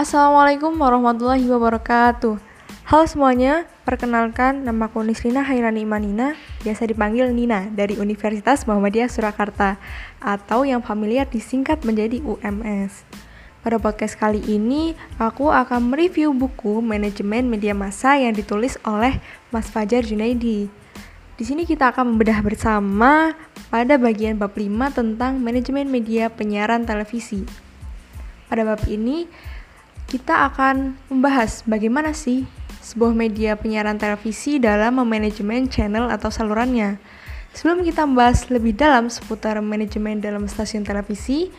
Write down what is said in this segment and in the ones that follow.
Assalamualaikum warahmatullahi wabarakatuh. Halo semuanya, perkenalkan nama aku Nisrina Hairani Imanina, biasa dipanggil Nina dari Universitas Muhammadiyah Surakarta atau yang familiar disingkat menjadi UMS. Pada podcast kali ini, aku akan mereview buku Manajemen Media Massa yang ditulis oleh Mas Fajar Junaidi. Di sini kita akan membedah bersama pada bagian bab 5 tentang manajemen media penyiaran televisi. Pada bab ini, kita akan membahas bagaimana sih sebuah media penyiaran televisi dalam memanajemen channel atau salurannya. Sebelum kita membahas lebih dalam seputar manajemen dalam stasiun televisi,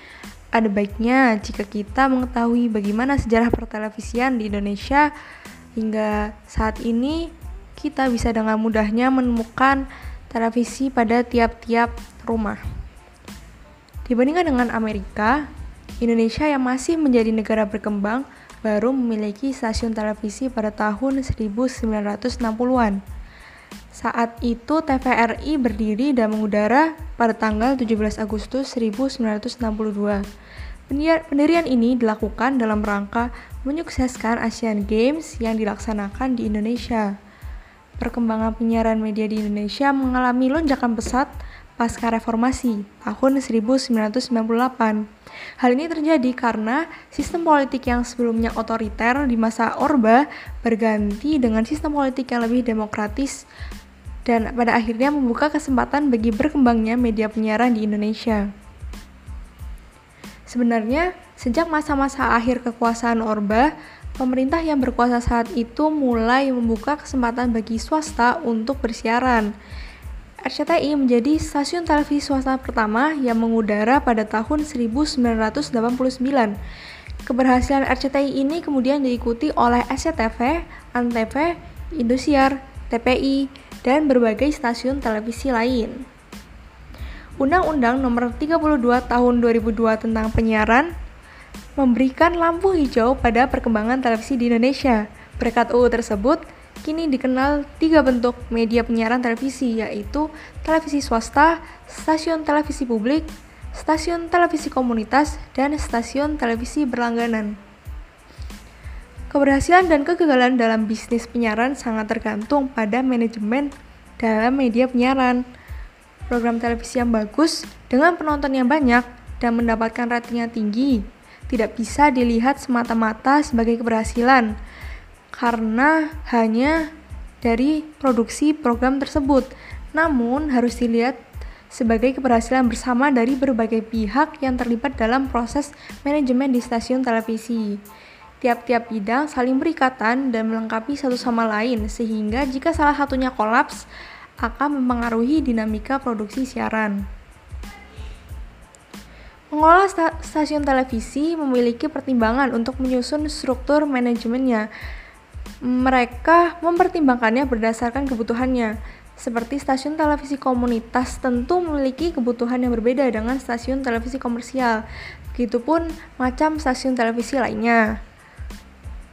ada baiknya jika kita mengetahui bagaimana sejarah pertelevisian di Indonesia hingga saat ini kita bisa dengan mudahnya menemukan televisi pada tiap-tiap rumah. Dibandingkan dengan Amerika, Indonesia yang masih menjadi negara berkembang baru memiliki stasiun televisi pada tahun 1960-an. Saat itu TVRI berdiri dan mengudara pada tanggal 17 Agustus 1962. Pendirian ini dilakukan dalam rangka menyukseskan Asian Games yang dilaksanakan di Indonesia. Perkembangan penyiaran media di Indonesia mengalami lonjakan pesat pasca reformasi tahun 1998. Hal ini terjadi karena sistem politik yang sebelumnya otoriter di masa Orba berganti dengan sistem politik yang lebih demokratis dan pada akhirnya membuka kesempatan bagi berkembangnya media penyiaran di Indonesia. Sebenarnya, sejak masa-masa akhir kekuasaan Orba, pemerintah yang berkuasa saat itu mulai membuka kesempatan bagi swasta untuk bersiaran. RCTI menjadi stasiun televisi swasta pertama yang mengudara pada tahun 1989. Keberhasilan RCTI ini kemudian diikuti oleh SCTV, Antv, Indosiar, TPI, dan berbagai stasiun televisi lain. Undang-Undang Nomor 32 Tahun 2002 tentang Penyiaran memberikan lampu hijau pada perkembangan televisi di Indonesia. Berkat UU tersebut, kini dikenal tiga bentuk media penyiaran televisi, yaitu televisi swasta, stasiun televisi publik, stasiun televisi komunitas, dan stasiun televisi berlangganan. Keberhasilan dan kegagalan dalam bisnis penyiaran sangat tergantung pada manajemen dalam media penyiaran program televisi yang bagus dengan penonton yang banyak dan mendapatkan rating yang tinggi tidak bisa dilihat semata-mata sebagai keberhasilan karena hanya dari produksi program tersebut. Namun harus dilihat sebagai keberhasilan bersama dari berbagai pihak yang terlibat dalam proses manajemen di stasiun televisi. Tiap-tiap bidang saling berikatan dan melengkapi satu sama lain, sehingga jika salah satunya kolaps, akan mempengaruhi dinamika produksi siaran. Mengelola stasiun televisi memiliki pertimbangan untuk menyusun struktur manajemennya. Mereka mempertimbangkannya berdasarkan kebutuhannya. Seperti stasiun televisi komunitas tentu memiliki kebutuhan yang berbeda dengan stasiun televisi komersial. Begitupun macam stasiun televisi lainnya.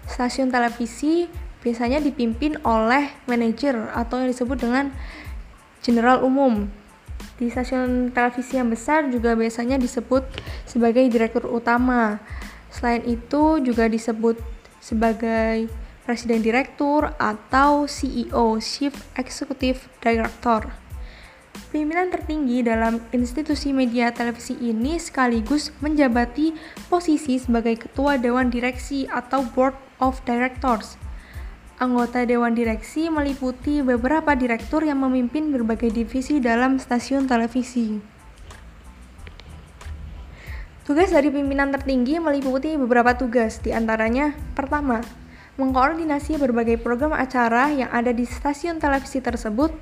Stasiun televisi biasanya dipimpin oleh manajer atau yang disebut dengan general umum. Di stasiun televisi yang besar juga biasanya disebut sebagai direktur utama. Selain itu juga disebut sebagai presiden direktur atau CEO, Chief Executive Director. Pimpinan tertinggi dalam institusi media televisi ini sekaligus menjabati posisi sebagai ketua dewan direksi atau board of directors. Anggota Dewan Direksi meliputi beberapa direktur yang memimpin berbagai divisi dalam stasiun televisi. Tugas dari pimpinan tertinggi meliputi beberapa tugas, di antaranya pertama, mengkoordinasi berbagai program acara yang ada di stasiun televisi tersebut.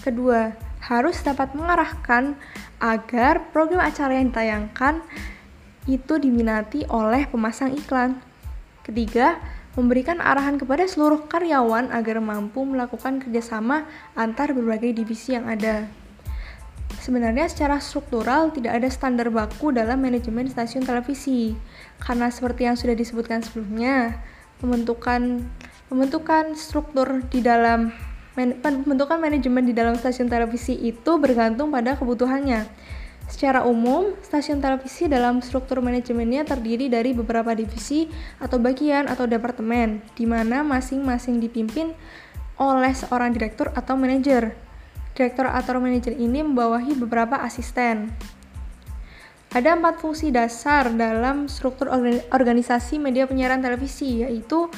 Kedua, harus dapat mengarahkan agar program acara yang ditayangkan itu diminati oleh pemasang iklan. Ketiga, memberikan arahan kepada seluruh karyawan agar mampu melakukan kerjasama antar berbagai divisi yang ada. Sebenarnya secara struktural tidak ada standar baku dalam manajemen stasiun televisi, karena seperti yang sudah disebutkan sebelumnya, pembentukan pembentukan struktur di dalam pembentukan manajemen di dalam stasiun televisi itu bergantung pada kebutuhannya. Secara umum, stasiun televisi dalam struktur manajemennya terdiri dari beberapa divisi atau bagian atau departemen, di mana masing-masing dipimpin oleh seorang direktur atau manajer. Direktur atau manajer ini membawahi beberapa asisten. Ada empat fungsi dasar dalam struktur organisasi media penyiaran televisi, yaitu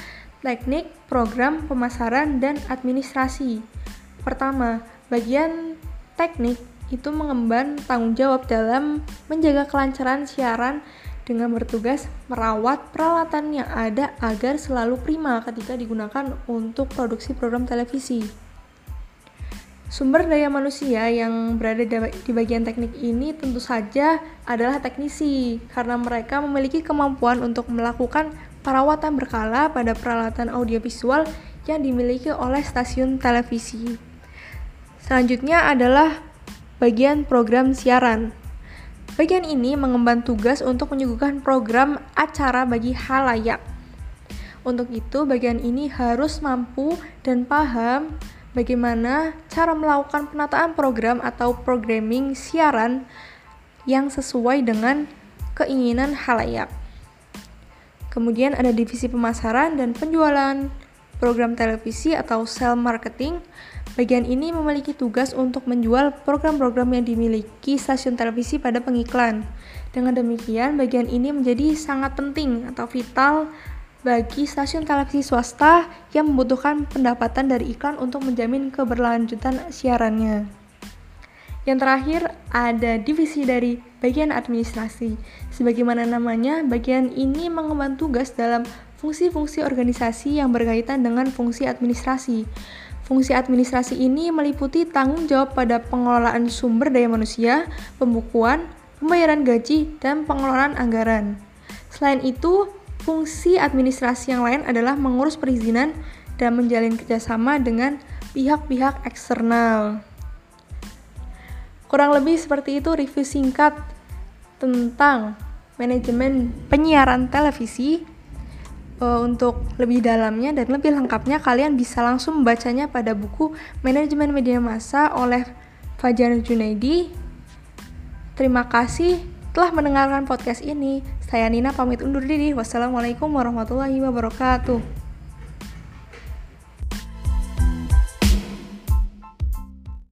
teknik, program, pemasaran, dan administrasi. Pertama, bagian teknik itu mengemban tanggung jawab dalam menjaga kelancaran siaran dengan bertugas merawat peralatan yang ada agar selalu prima ketika digunakan untuk produksi program televisi. Sumber daya manusia yang berada di bagian teknik ini tentu saja adalah teknisi, karena mereka memiliki kemampuan untuk melakukan perawatan berkala pada peralatan audiovisual yang dimiliki oleh stasiun televisi. Selanjutnya adalah bagian program siaran. Bagian ini mengemban tugas untuk menyuguhkan program acara bagi halayak. Untuk itu, bagian ini harus mampu dan paham bagaimana cara melakukan penataan program atau programming siaran yang sesuai dengan keinginan halayak. Kemudian ada divisi pemasaran dan penjualan program televisi atau sell marketing Bagian ini memiliki tugas untuk menjual program-program yang dimiliki stasiun televisi pada pengiklan. Dengan demikian, bagian ini menjadi sangat penting atau vital bagi stasiun televisi swasta yang membutuhkan pendapatan dari iklan untuk menjamin keberlanjutan siarannya. Yang terakhir, ada divisi dari bagian administrasi. Sebagaimana namanya, bagian ini mengemban tugas dalam fungsi-fungsi organisasi yang berkaitan dengan fungsi administrasi. Fungsi administrasi ini meliputi tanggung jawab pada pengelolaan sumber daya manusia, pembukuan, pembayaran gaji, dan pengelolaan anggaran. Selain itu, fungsi administrasi yang lain adalah mengurus perizinan dan menjalin kerjasama dengan pihak-pihak eksternal. Kurang lebih seperti itu review singkat tentang manajemen penyiaran televisi uh, untuk lebih dalamnya dan lebih lengkapnya kalian bisa langsung membacanya pada buku Manajemen Media Massa oleh Fajar Junaidi. Terima kasih telah mendengarkan podcast ini. Saya Nina pamit undur diri. Wassalamualaikum warahmatullahi wabarakatuh.